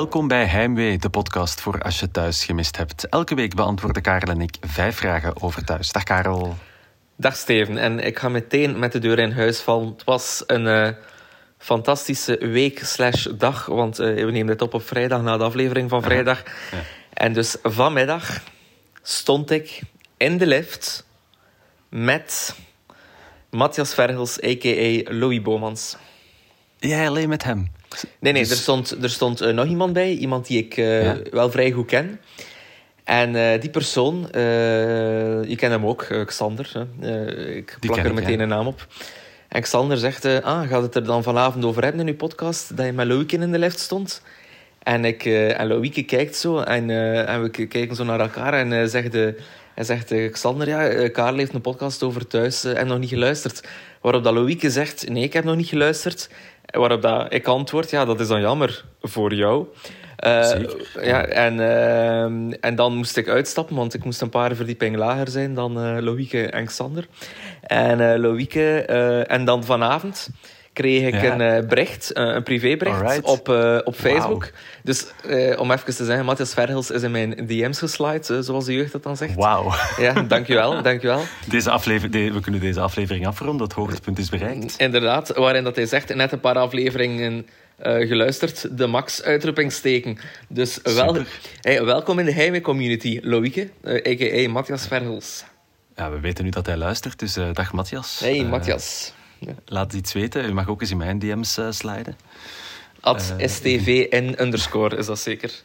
Welkom bij Heimwee, de podcast voor als je thuis gemist hebt. Elke week beantwoorden Karel en ik vijf vragen over thuis. Dag Karel. Dag Steven. En ik ga meteen met de deur in huis vallen. Het was een uh, fantastische week slash dag, want uh, we nemen dit op op vrijdag na de aflevering van vrijdag. Ja. En dus vanmiddag stond ik in de lift met Matthias Verhels, a.k.a. Louis Bomans. Jij alleen met hem? Nee, nee, dus... er stond, er stond uh, nog iemand bij. Iemand die ik uh, ja. wel vrij goed ken. En uh, die persoon, je kent hem ook, Xander. ik plak er meteen ja. een naam op. En Xander zegt, ah, gaat het er dan vanavond over hebben in uw podcast, dat je met Loïke in de lift stond? En, ik, en Loïke kijkt zo, en, en we kijken zo naar elkaar en zegt... Hij zegt, Xander, ja, Karel heeft een podcast over thuis en nog niet geluisterd. Waarop dat Loïke zegt, nee, ik heb nog niet geluisterd. Waarop dat ik antwoord, ja, dat is dan jammer voor jou. Uh, ja, en, uh, en dan moest ik uitstappen, want ik moest een paar verdiepingen lager zijn dan uh, Loïke en Xander. En Loïke, en dan vanavond kreeg ik ja. een uh, bericht, uh, een privébericht Alright. op, uh, op Facebook. Wow. Dus om even te zeggen, Matthias Verhels is in mijn DM's geslide, zoals de jeugd dat dan zegt. Wauw. Ja, dankjewel, dankjewel. Deze aflevering, we kunnen deze aflevering afronden, het hoogtepunt is bereikt. Inderdaad, waarin dat hij zegt, net een paar afleveringen geluisterd, de max uitroepingsteken. Dus wel, hey, welkom in de Heimwee community, Loïke, a.k.a. Matthias Verhels. Ja, we weten nu dat hij luistert, dus dag Matthias. Hey, Matthias. Laat iets weten. U mag ook eens in mijn DM's uh, sliden. At uh, STVN underscore, is dat zeker?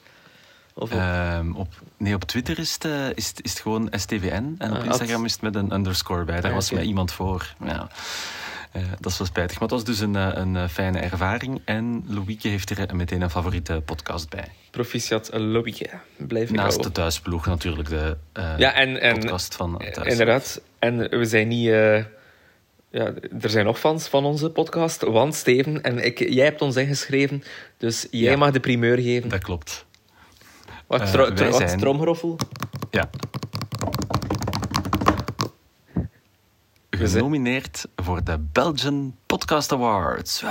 Of op... Op, nee, op Twitter is het, uh, is, het, is het gewoon STVN. En op ah, Instagram at... is het met een underscore bij. Daar ah, was mij iemand voor. Ja. Uh, dat is wel spijtig. Maar het was dus een, een fijne ervaring. En Louieke heeft er meteen een favoriete podcast bij. Proficiat Louieke. Blijf ik Naast de thuisploeg natuurlijk de ja, en, en, podcast van thuis. Inderdaad. En we zijn niet ja, er zijn nog fans van onze podcast. Want Steven en ik, jij hebt ons ingeschreven, dus jij ja, mag de primeur geven. Dat klopt. Wat, uh, tro tro zijn... tromgeroffel? Ja. Genomineerd voor de Belgian Podcast Awards.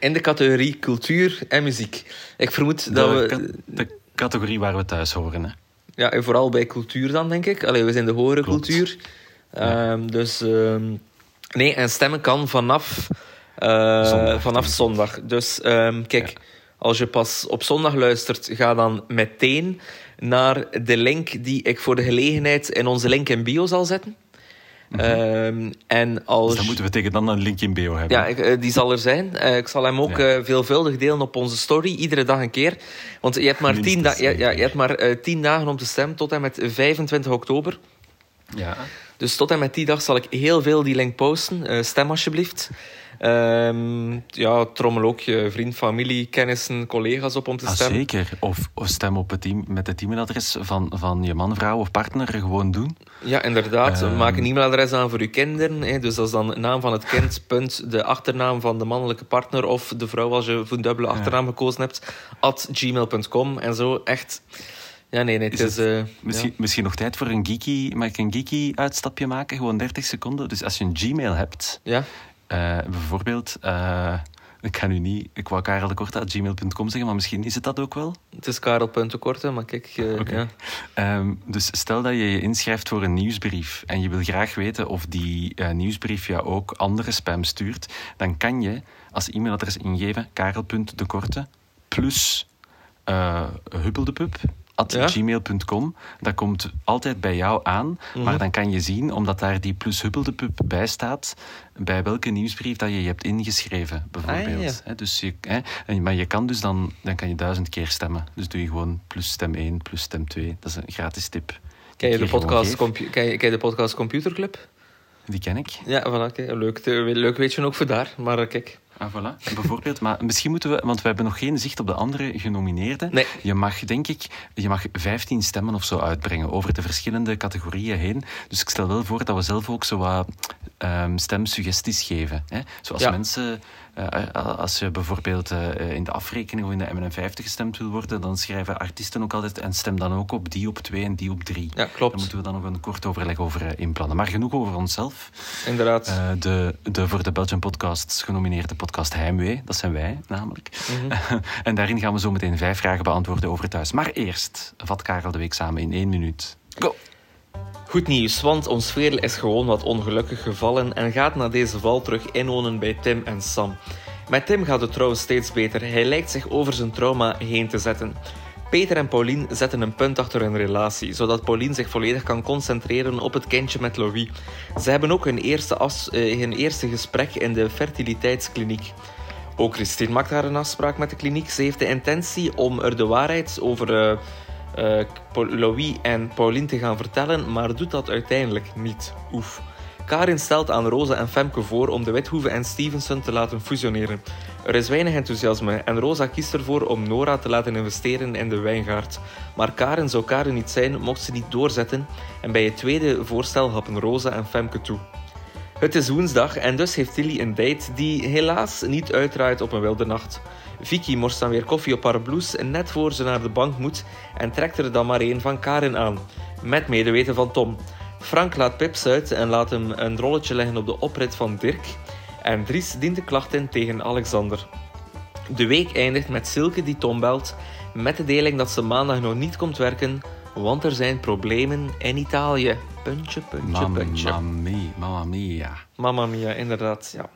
In de categorie cultuur en muziek. Ik vermoed de, dat we... De categorie waar we thuis horen. Hè? Ja, en vooral bij cultuur dan, denk ik. Allee, we zijn de Klopt. cultuur. Ja. Um, dus um, nee, en stemmen kan vanaf, uh, zondag. vanaf zondag. Dus um, kijk, ja. als je pas op zondag luistert, ga dan meteen naar de link die ik voor de gelegenheid in onze link in bio zal zetten. Mm -hmm. en als... Dus dan moeten we tegen dan een link in bio hebben. Ja, ik, uh, die zal er zijn. Uh, ik zal hem ook ja. veelvuldig delen op onze story, iedere dag een keer. Want je hebt maar, tien, da ja, ja, je hebt maar tien dagen om te stemmen, tot en met 25 oktober. Ja. Dus tot en met die dag zal ik heel veel die link posten. Uh, stem alsjeblieft. Um, ja, trommel ook je vriend, familie, kennissen, collega's op om te stemmen. Ah, zeker. Of, of stem op het team, met het e-mailadres van, van je man, vrouw of partner gewoon doen. Ja, inderdaad. Um, Maak een e-mailadres aan voor je kinderen. Hè. Dus dat is dan naam van het kind, punt, de achternaam van de mannelijke partner of de vrouw als je voor een dubbele achternaam ja. gekozen hebt, at gmail.com. En zo echt... Ja, nee, nee. Het is, het, uh, misschien, ja. misschien nog tijd voor een geeky... Mag ik een geeky uitstapje maken? Gewoon 30 seconden. Dus als je een Gmail hebt... Ja. Uh, bijvoorbeeld... Uh, ik ga nu niet... Ik wou Karel de Korte uit gmail.com zeggen, maar misschien is het dat ook wel? Het is Karel.korte, maar kijk... Uh, okay. ja. um, dus stel dat je je inschrijft voor een nieuwsbrief en je wil graag weten of die nieuwsbrief jou ook andere spam stuurt, dan kan je als e-mailadres ingeven karel.dekorte plus huppeldepup at ja? gmail.com. Dat komt altijd bij jou aan. Mm -hmm. Maar dan kan je zien, omdat daar die plus huppeldepup bij staat, bij welke nieuwsbrief dat je je hebt ingeschreven, bijvoorbeeld. Ah, ja. dus je, hè, maar je kan dus dan, dan kan je duizend keer stemmen. Dus doe je gewoon plus stem 1, plus stem 2. Dat is een gratis tip. Ken je, de podcast, ken, je, ken je de podcast Computer Club? Die ken ik. Ja, voilà, okay. leuk, leuk weet je ook voor daar. Maar kijk... Ah, voilà. Bijvoorbeeld, maar misschien moeten we, want we hebben nog geen zicht op de andere genomineerden. Nee. Je mag, denk ik, je mag 15 stemmen of zo uitbrengen over de verschillende categorieën heen. Dus ik stel wel voor dat we zelf ook zo wat um, stemsuggesties geven. Hè? Zoals mensen, als je bijvoorbeeld uh, in de afrekening of in de MN50 gestemd wil worden, dan schrijven artiesten ook altijd en stem dan ook op die op 2 en die op 3. Ja, klopt. Daar moeten we dan nog een kort overleg over inplannen. Maar genoeg over onszelf. Inderdaad. de, de voor de Belgian Podcasts genomineerde podcast Heimwee, dat zijn wij namelijk. Mm -hmm. en daarin gaan we zo meteen vijf vragen beantwoorden over thuis. Maar eerst vat Karel de Week samen in één minuut. Go! Goed nieuws, want ons Veerle is gewoon wat ongelukkig gevallen en gaat na deze val terug inwonen bij Tim en Sam. Met Tim gaat het trouwens steeds beter. Hij lijkt zich over zijn trauma heen te zetten. Peter en Pauline zetten een punt achter hun relatie, zodat Pauline zich volledig kan concentreren op het kindje met Louis. Ze hebben ook hun eerste, as, uh, hun eerste gesprek in de fertiliteitskliniek. Ook Christine maakt haar een afspraak met de kliniek. Ze heeft de intentie om er de waarheid over uh, Louis en Pauline te gaan vertellen, maar doet dat uiteindelijk niet. Oef. Karin stelt aan Rosa en Femke voor om de Withoeven en Stevenson te laten fusioneren. Er is weinig enthousiasme en Rosa kiest ervoor om Nora te laten investeren in de wijngaard. Maar Karin zou Karin niet zijn mocht ze niet doorzetten en bij het tweede voorstel happen Rosa en Femke toe. Het is woensdag en dus heeft Tilly een date die helaas niet uitdraait op een wilde nacht. Vicky morst dan weer koffie op haar blouse net voor ze naar de bank moet en trekt er dan maar een van Karin aan, met medeweten van Tom. Frank laat Pips uit en laat hem een rolletje leggen op de oprit van Dirk. En Dries dient de klacht in tegen Alexander. De week eindigt met Silke die Tom belt met de deling dat ze maandag nog niet komt werken, want er zijn problemen in Italië. Puntje, puntje, puntje. Mia, mamma mia. Mamma mia, inderdaad, ja.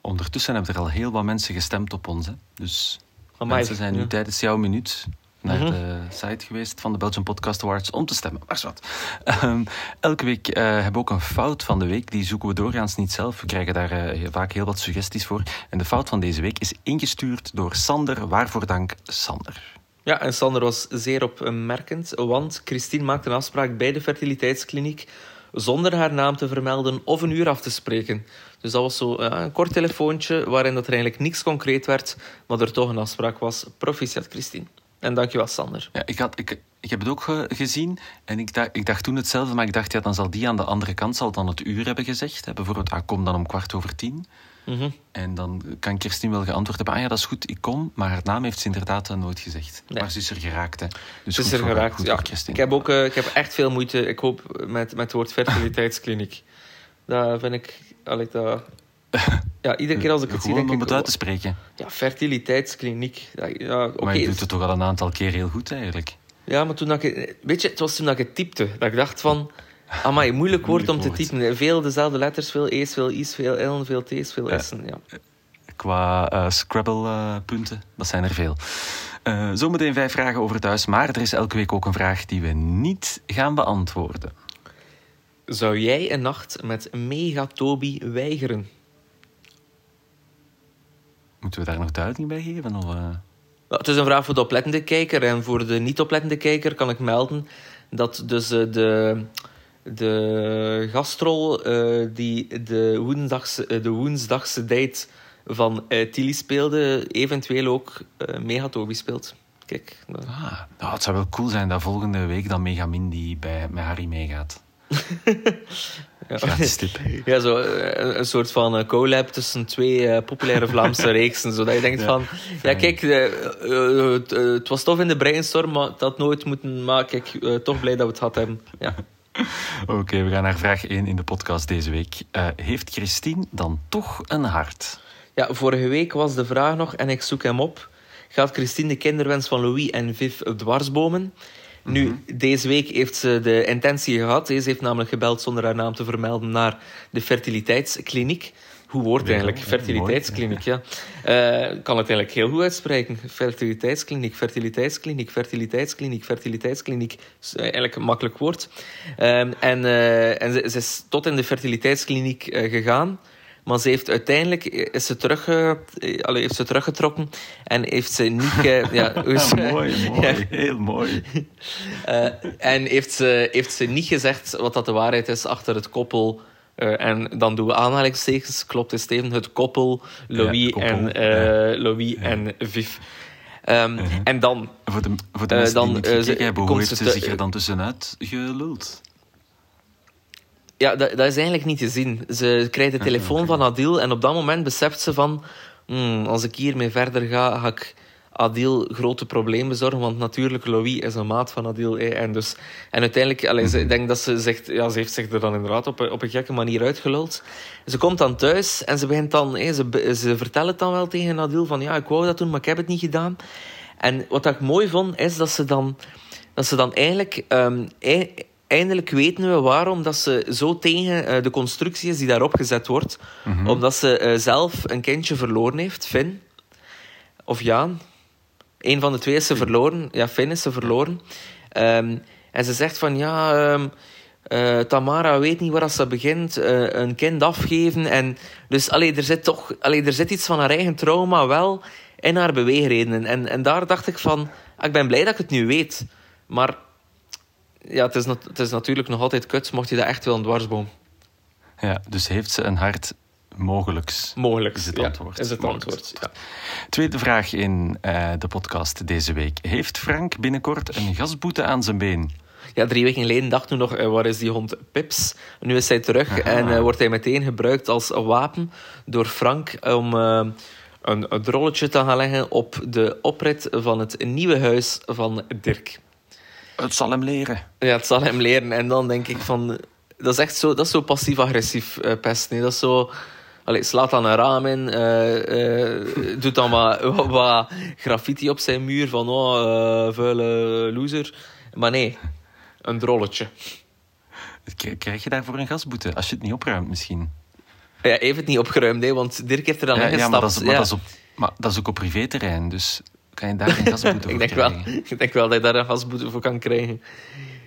Ondertussen hebben er al heel wat mensen gestemd op ons. Hè. Dus Amai, mensen zijn nu ja. tijdens jouw minuut naar Mhm. de site geweest van de Belgian Podcast Awards om te stemmen. Maar wat. Ehm, elke week eh, hebben we ook een fout van de week. Die zoeken we doorgaans niet zelf. We krijgen daar eh, vaak heel wat suggesties voor. En de fout van deze week is ingestuurd door Sander. Waarvoor dank, Sander. Ja, en Sander was zeer opmerkend, want Christine maakte een afspraak bij de fertiliteitskliniek zonder haar naam te vermelden of een uur af te spreken. Dus dat was zo een kort telefoontje waarin dat er eigenlijk niks concreet werd, maar er toch een afspraak was. Proficiat, Christine. En dankjewel, Sander. Ja, ik, had, ik, ik heb het ook ge- gezien en ik dacht, ik dacht toen hetzelfde, maar ik dacht, ja, dan zal die aan de andere kant zal dan het uur hebben gezegd. Hè. Bijvoorbeeld, ah, kom dan om kwart over tien. Mhm. En dan kan Kirstien wel geantwoord hebben, ah ja, dat is goed, ik kom. Maar haar naam heeft ze inderdaad eh, nooit gezegd. Nee. Maar ze is er geraakt, hè. Dus Het is er voor- geraakt. goed Ja, ik heb ook eh, ik heb echt veel moeite, ik hoop, met, met het woord fertiliteitskliniek. Dat vind ik... Allee, dat... Ja, iedere keer als ik het zie, denk om ik... het uit te spreken. Ja, fertiliteitskliniek. Ja. Maar je doet het toch al een aantal keer heel goed, eigenlijk. Ja, maar toen dat ik... Weet je, het was toen dat ik het typte. Dat ik dacht van... Amai, moeilijk woord om te Moeilijk typen. Veel dezelfde letters, veel E's, veel I's, veel L'en, veel T's, veel Ja. S'en. Ja. Qua eh, Scrabble-punten, dat zijn er veel. Eh, zometeen vijf vragen over thuis, maar er is elke week ook een vraag die we niet gaan beantwoorden. Zou jij een nacht met Megatobi weigeren? Moeten we daar nog duiding bij geven? Of? Ja, het is een vraag voor de oplettende kijker. En voor de niet-oplettende kijker kan ik melden dat dus eh, de, de gastrol eh, die de woensdagse, de woensdagse date van eh Tilly speelde, eventueel ook eh Megatobi speelt. Kijk, dat- Ah, nou, het zou wel cool zijn dat volgende week dan Megamin die bij, met Harry meegaat. Ja. Gratis tip. Ja, zo eh, een, een soort van eh, collab tussen twee eh, populaire Vlaamse reeksen. Zodat je denkt Ja, van... Ja, kijk, het, was tof in de brainstorm, maar dat nooit moeten... Kijk, eh, toch blij dat we het gehad hebben. Ja. Oké, we gaan naar vraag 1 in de podcast deze week. Heeft Christine dan toch een hart? ja, vorige week was de vraag nog, en ik zoek hem op. Gaat Christine de kinderwens van Louis en Viv dwarsbomen? Nu, deze week heeft ze de intentie gehad. Ze heeft namelijk gebeld zonder haar naam te vermelden naar de fertiliteitskliniek. Hoe wordt het eigenlijk? Fertiliteitskliniek, ja. Eh, kan het eigenlijk heel goed uitspreken. Fertiliteitskliniek, fertiliteitskliniek, fertiliteitskliniek, fertiliteitskliniek. is eigenlijk een makkelijk woord. Ehm, en eh, en ze, ze is tot in de fertiliteitskliniek eh, gegaan. Maar ze heeft uiteindelijk is ze terug, eh, allee, heeft ze teruggetrokken en heeft ze niet... ja, is- mooi, mooi, Ja. heel mooi. eh, en heeft ze, heeft ze niet gezegd wat dat de waarheid is achter het koppel. eh, en dan doen we aanhalingstekens, klopt het Steven, het koppel Louis, Ja, koppel, en, eh, Louis en Viv. Ehm, En dan, Voor de, voor de Eh, mensen dan, die niet eh, gekeken hebben, hoe heeft ze ze te- zich er dan tussenuit geluld? Ja, dat, dat is eigenlijk niet te zien. Ze krijgt de telefoon van Adil en op dat moment beseft ze van... Hmm, als ik hiermee verder ga, ga ik Adil grote problemen bezorgen. Want natuurlijk, Louis is een maat van Adil. En, dus, en uiteindelijk, allez, ik denk dat ze zegt... Ja, ze heeft zich er dan inderdaad op, op een gekke manier uitgeluld. Ze komt dan thuis en ze begint dan... ze, ze vertelt het dan wel tegen Adil van... Ja, ik wou dat doen, maar ik heb het niet gedaan. En wat ik mooi vond, is dat ze dan, dat ze dan eigenlijk... Um, eindelijk weten we waarom dat ze zo tegen uh, de constructie is die daarop gezet wordt. Mm Omdat ze uh, zelf een kindje verloren heeft, Finn. Of Jaan. Een van de twee is ze verloren. Ja, Finn is ze verloren. Um, en ze zegt van, ja... Um, uh, Tamara weet niet waar ze begint, uh, een kind afgeven. En dus allee, er zit toch allee, er zit iets van haar eigen trauma wel in haar beweegredenen. En, en daar dacht ik van, ah, ik ben blij dat ik het nu weet. Maar ja, het is, het is natuurlijk nog altijd kut, mocht je dat echt wel een dwarsboom. Ja, dus heeft ze een hart mogelijks? Mogelijks, is het antwoord. is het antwoord, ja. Tweede vraag in uh, de podcast deze week. Heeft Frank binnenkort een gasboete aan zijn been? Ja, drie weken geleden dacht toen nog, uh, waar is die hond Pips? Nu is hij terug Aha. en uh, wordt hij meteen gebruikt als wapen door Frank om een, een rolletje te gaan leggen op de oprit van het nieuwe huis van Dirk. Het zal hem leren. Ja, het zal hem leren. En dan denk ik van... Dat is echt zo, dat is zo passief-agressief uh, pest. Nee? Dat is zo... Allee, slaat dan een raam in. Uh, uh, doet dan wat, wat, wat, graffiti op zijn muur. Van, oh, vuile loser. Maar nee, een drolletje. Krijg je daarvoor een gasboete? Als je het niet opruimt misschien? Ja, even het niet opgeruimd, hè, want Dirk heeft er dan ja, in gestapt. Ja, maar dat is, maar dat is op, maar dat is ook op privéterrein, dus kan je daar een gasboete voor ik denk krijgen? Wel, ik denk wel dat je daar een gasboete voor kan krijgen.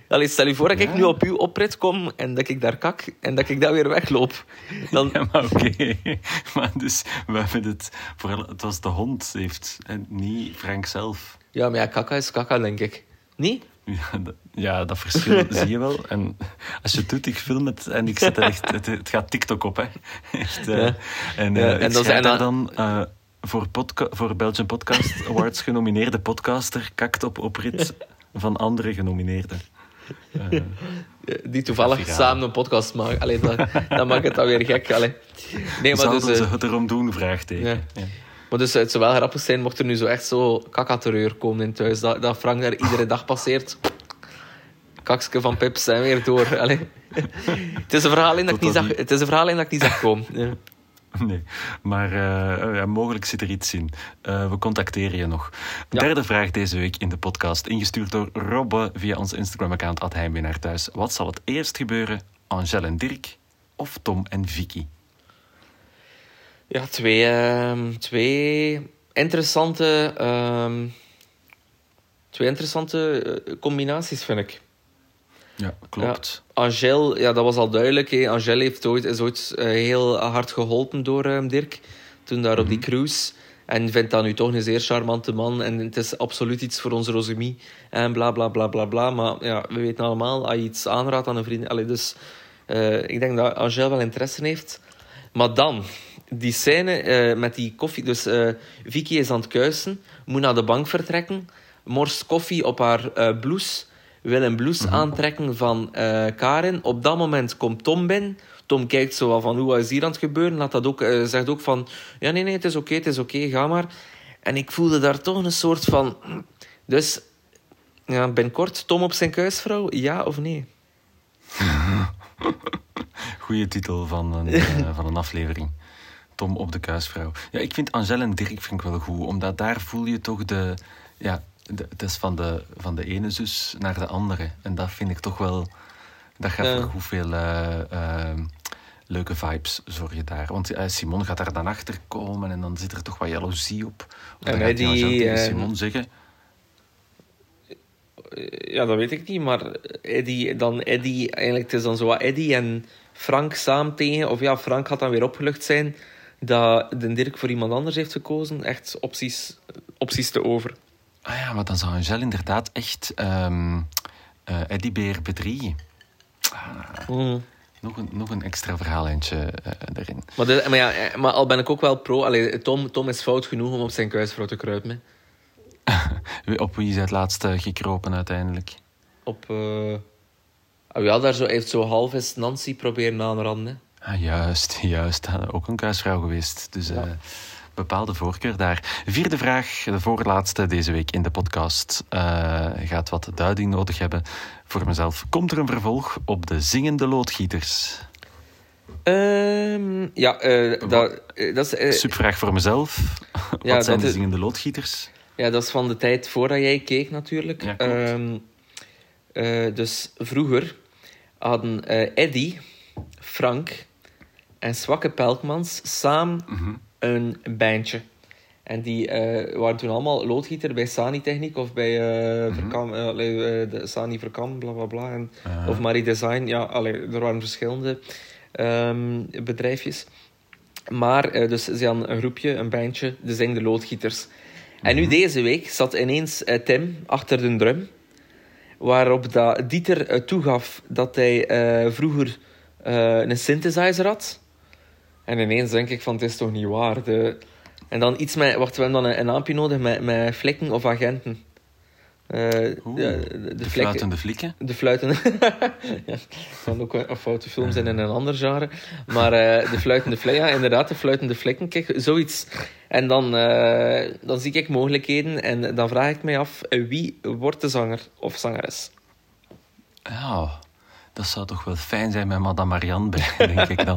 Allee, stel je voor dat ik nu op uw oprit kom en dat ik daar kak en dat ik daar weer wegloop. Dan... Ja, maar oké. Maar dus, we hebben het... Vooral, het was de hond, heeft, en niet Frank zelf. Ja, maar ja, kaka is kaka, denk ik. Niet? Ja, dat, ja, dat verschil zie je wel. En als je het doet, ik film het en ik zet er echt... Het, het gaat TikTok op, hè. Echt, uh, ja. En, uh, en dan zijn dan... Uh, voor, voor Belgian Podcast Awards genomineerde podcaster kakt op oprit van andere genomineerden. Uh, die toevallig samen een podcast maken. Alleen dan, dan maakt het dan weer gek. Allee. Nee, maar dus, ze het erom doen? Vraagteken. Ja. Ja. Maar dus het zou wel grappig zijn mocht er nu zo echt zo kakaterreur komen in thuis. Dat, dat Frank daar iedere dag passeert. Kakske van Pips en weer door. Allee. Het is een verhaal in dat, ik niet zag, het is een verhaal in dat ik niet zag komen. Ja. Nee, maar uh, ja, mogelijk zit er iets in. Uh, we contacteren je nog. Ja. Derde vraag deze week in de podcast, ingestuurd door Robbe via ons Instagram-account Heimwee thuis. Wat zal het eerst gebeuren? Angel en Dirk of Tom en Vicky? Ja, twee, uh, twee interessante, twee interessante eh, combinaties, vind ik. Ja, klopt. Ja, Angel, ja, dat was al duidelijk. Hè. Angel heeft ooit, is ooit uh, heel hard geholpen door uh, Dirk. Toen daar op die mhm. cruise. En vindt dat nu toch een zeer charmante man. En het is absoluut iets voor onze Rosemie. En bla bla bla bla bla. Maar ja, we weten allemaal, als je iets aanraadt aan een vriend. Allee, dus uh, ik denk dat Angel wel interesse heeft. Maar dan, die scène met die koffie. Dus Vicky is aan het kuisen, moet naar de bank vertrekken. Morst koffie op haar blouse wil een blouse mhm. aantrekken van uh, Karin. Op dat moment komt Tom binnen. Tom kijkt zo van hoe is hier aan het gebeuren. Laat dat ook, uh, zegt ook van ja, nee, nee, het is oké, het is oké, ga maar. En ik voelde daar toch een soort van. Dus ja, binnenkort Tom op zijn kuisvrouw, ja of nee? Goeie titel van een, uh, van een aflevering. Tom op de kuisvrouw. Ja, ik vind Angel en Dirk vind ik wel goed, omdat daar voel je toch de, ja, het is van de, van de ene zus naar de andere. En dat vind ik toch wel... Dat gaat ja. voor hoeveel uh, uh, leuke vibes zorg je daar. Want uh, Simon gaat daar dan achter komen en dan zit er toch wat jaloezie op. Of en gaat die, tegen Simon zeggen... Ja, dat weet ik niet, maar Eddie, dan Eddie, eigenlijk het is dan zo wat Eddie en Frank samen tegen, of ja, Frank gaat dan weer opgelucht zijn dat de Dirk voor iemand anders heeft gekozen. Echt opties, opties te over. Ah ja, maar dan zou Angel inderdaad echt um, uh, Eddie Beer bedriegen. Ah, mm. nog, een, nog een extra verhaaleintje uh, erin. Maar, de, maar, ja, eh, maar al ben ik ook wel pro. Allee, Tom, Tom is fout genoeg om op zijn kuisvrouw te kruipen. op wie is het laatste gekropen uiteindelijk? Op... Uh... Ja, daar zo, heeft zo half eens Nancy proberen aanranden. Ah, juist, juist. Ook een kuisvrouw geweest. Dus ja. uh, bepaalde voorkeur daar. Vierde vraag, de voorlaatste deze week in de podcast. Uh, gaat wat duiding nodig hebben voor mezelf. Komt er een vervolg op de zingende loodgieters? Um, ja, uh, dat, dat is... Subvraag voor mezelf. Ja, wat zijn de zingende loodgieters? Ja, dat is van de tijd voordat jij keek natuurlijk. Ja, um, dus vroeger hadden Eddy, Frank en Zwakke Pelkmans samen mm -hmm. Een bandje. En die uh, waren toen allemaal loodgieter bij Sani Techniek of bij uh. Verkam, de Sani Verkam, bla bla bla. En. Of Marie Design, ja, allee, er waren verschillende um, bedrijfjes. Maar, dus ze hadden een groepje, een bandje, de Zingde Loodgieters. En nu Mhm. deze week zat ineens Tim achter de drum. Waarop dat Dieter toegaf dat hij vroeger een synthesizer had. En ineens denk ik van, het is toch niet waar. De... En dan iets met, wacht, we hebben dan een, een naampje nodig met, met flikken of agenten. Uh, Oeh, de, de, de, fluitende flikken. De fluitende... ja, kan ook een foute film zijn in een ander genre. Maar uh, de fluitende flikken, ja, inderdaad, de fluitende flikken. Kijk, zoiets. En dan, uh, dan zie ik mogelijkheden en dan vraag ik mij af, wie wordt de zanger of zangeres? Ja, dat zou toch wel fijn zijn met Madame Marianne bij, denk ik dan.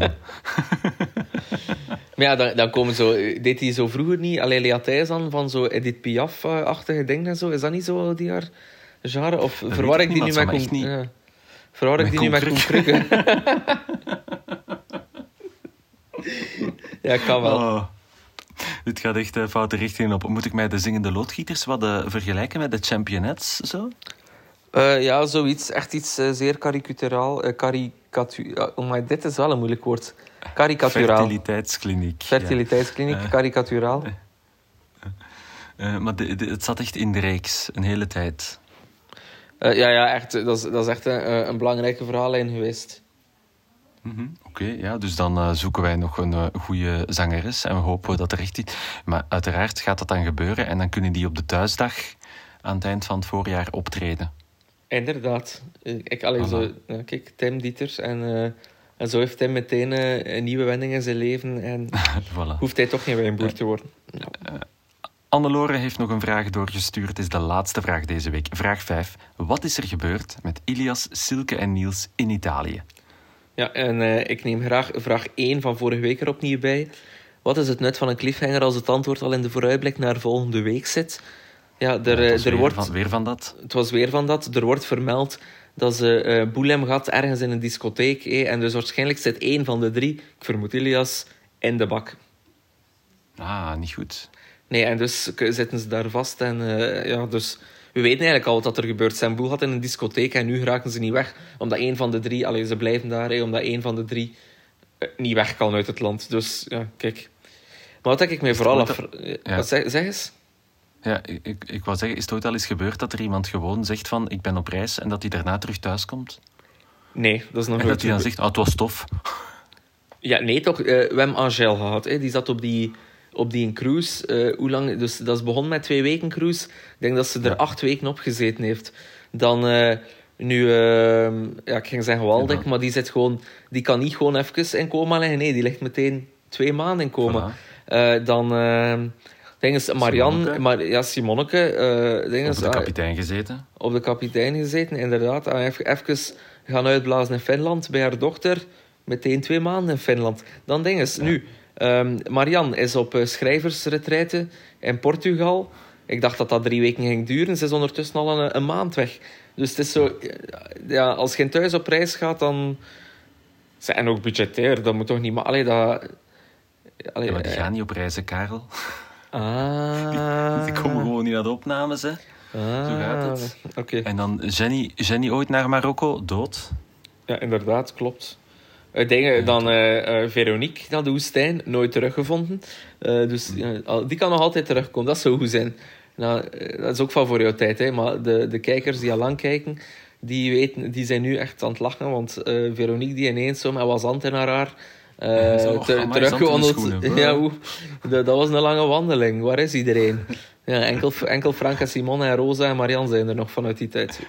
Maar ja, dan, dan komen zo... Deed hij zo vroeger niet alleen Lea Thijs aan van zo Edith Piaf-achtige dingen en zo? Is dat niet zo die haar genre? Of Dat verwar ik die nu met me Ja. Verwar ik die nu met Koen ja, kan wel. Oh. Dit gaat echt uh, foute richting op. Moet ik mij de zingende loodgieters wat uh, vergelijken met de championettes? Zo? Uh, ja, zoiets. Echt iets uh, zeer karikaturaal. Uh, karikatu oh, maar dit is wel een moeilijk woord. Karikaturaal. Fertiliteitskliniek. Fertiliteitskliniek, ja. karikaturaal. Maar de, de, het zat echt in de reeks, een hele tijd. Ja, ja, echt. Dat is, dat is echt een, een belangrijke verhaallijn geweest. Mm -hmm. Oké, okay, ja, dus dan uh, zoeken wij nog een uh, goede zangeres en we hopen dat er echt iets. Maar uiteraard gaat dat dan gebeuren en dan kunnen die op de thuisdag aan het eind van het voorjaar optreden. Inderdaad. Ik, allee, voilà. zo, kijk, Tim Dieters en, uh, en zo heeft Tim meteen een nieuwe wending in zijn leven en voilà. hoeft hij toch geen wijnboer te worden. Ja. Annelore heeft nog een vraag doorgestuurd. Het is de laatste vraag deze week. Vraag 5. Wat is er gebeurd met Ilias, Silke en Niels in Italië? Ja, en uh, ik neem graag vraag 1 van vorige week er opnieuw bij. Wat is het nut van een cliffhanger als het antwoord al in de vooruitblik naar volgende week zit? Ja, er, ja, er wordt... Van, weer van dat? Het was weer van dat. Er wordt vermeld dat ze uh, Boelem gaat ergens in een discotheek. Eh, en dus waarschijnlijk zit één van de drie, ik vermoed Ilias, in de bak. Ah, niet goed. Nee, en dus zitten ze daar vast. En uh, ja, dus we weten eigenlijk al wat er gebeurt. Zijn boel had in een discotheek en nu raken ze niet weg. Omdat één van de drie, alleen ze blijven daar, eh, omdat één van de drie uh, niet weg kan uit het land. Dus ja, kijk. Maar wat ik mij vooral af... Ja. Zeg, zeg eens? Ja, ik, ik, ik wou zeggen, is het ooit al eens gebeurd dat er iemand gewoon zegt van ik ben op reis en dat hij daarna terug thuis komt? Nee, dat is nog En dat hij dan zegt, oh, het was tof. Ja, nee toch. Uh, we hebben Angel gehad. Hè. Die zat op die, op die cruise. Uh, hoe lang? Dus dat is begonnen met twee weken cruise. Ik denk dat ze er ja. acht weken op gezeten heeft. Dan uh, nu, ja, ik ging zeggen Waldeck, ja. maar die zit gewoon, die kan niet gewoon even in coma liggen. Nee, die ligt meteen twee maanden in coma. Voilà. dan Dinges, Marianne, Mar ja, Simonneke. Uh, dinges, op de kapitein gezeten. Op de kapitein gezeten, inderdaad. En even, even gaan uitblazen in Finland bij haar dochter. Meteen twee maanden in Finland. Dan dinges. Ja. Nu, um, Marianne is op uh, schrijversretraite in Portugal. Ik dacht dat dat drie weken ging duren. Ze is ondertussen al een, een maand weg. Dus het is zo... Ja, als je thuis op reis gaat, dan... En ook budgetair, dat moet toch niet... Maar, allee, dat... Allee, ja, maar die gaan niet op reizen, Karel. Ah. Die, komen gewoon niet naar de opnames, hè. Ah. Zo gaat het. Okay. En dan Jenny, Jenny ooit naar Marokko, dood. Ja, inderdaad, klopt. Uh, dingen, dan uh, uh, Veronique naar de woestijn, nooit teruggevonden. dus die kan nog altijd terugkomen, dat zou goed zijn. Nou, dat is ook van voor jouw tijd, hè. maar de, de kijkers die al lang kijken, die, weten, die zijn nu echt aan het lachen. Want Veronique die ineens zo met wazant in haar haar Uh, teruggewandeld. Ja, hoe, dat, dat, was een lange wandeling. Waar is iedereen? Ja, enkel, enkel Frank en Simon en Rosa en Marian zijn er nog vanuit die tijd.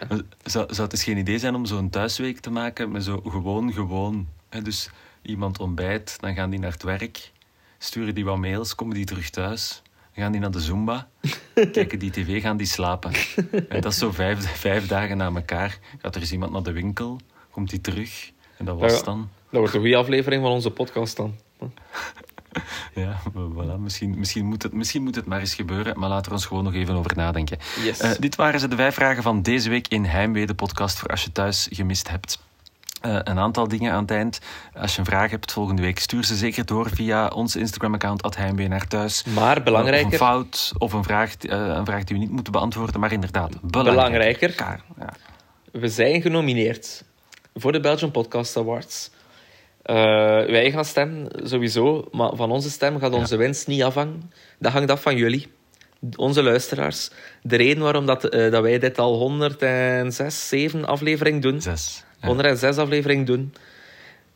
Zou, zou het dus geen idee zijn om zo'n thuisweek te maken met zo gewoon, gewoon. Hè? Dus iemand ontbijt, dan gaan die naar het werk, sturen die wat mails, komen die terug thuis, gaan die naar de Zumba, kijken die tv, gaan die slapen. En dat is zo vijf, vijf dagen na elkaar. Gaat er eens iemand naar de winkel, komt die terug en dat was dan. Dat wordt een goede aflevering van onze podcast dan. Ja, voilà. misschien, misschien, moet het, misschien moet het maar eens gebeuren, maar laten we ons gewoon nog even over nadenken. Yes. Uh, dit waren ze de vijf vragen van deze week in Heimwee, de podcast voor als je thuis gemist hebt. Uh, een aantal dingen aan het eind. Als je een vraag hebt volgende week, stuur ze zeker door via ons Instagram-account Heimwee naar thuis. Maar belangrijker... Of een fout of een vraag, uh, een vraag die we niet moeten beantwoorden, maar inderdaad belangrijker. belangrijker ja. We zijn genomineerd voor de Belgian Podcast Awards. Uh, wij gaan stemmen, sowieso. Maar van onze stem gaat onze winst niet afhangen. Dat hangt af van jullie, onze luisteraars. De reden waarom dat, uh, dat wij dit al 106, 7 afleveringen doen. 6. Ja. 106 afleveringen doen.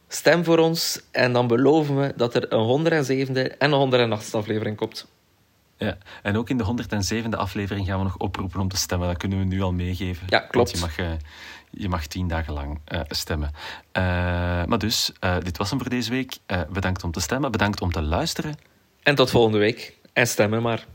Stem voor ons en dan beloven we dat er een 107e en een 108e aflevering komt. Ja, en ook in de 107e aflevering gaan we nog oproepen om te stemmen. Dat kunnen we nu al meegeven. Ja, klopt. Want je mag, uh, je mag tien dagen lang uh, stemmen. Uh, maar dus, dit was hem voor deze week. bedankt om te stemmen, bedankt om te luisteren. En tot volgende week. En stemmen maar.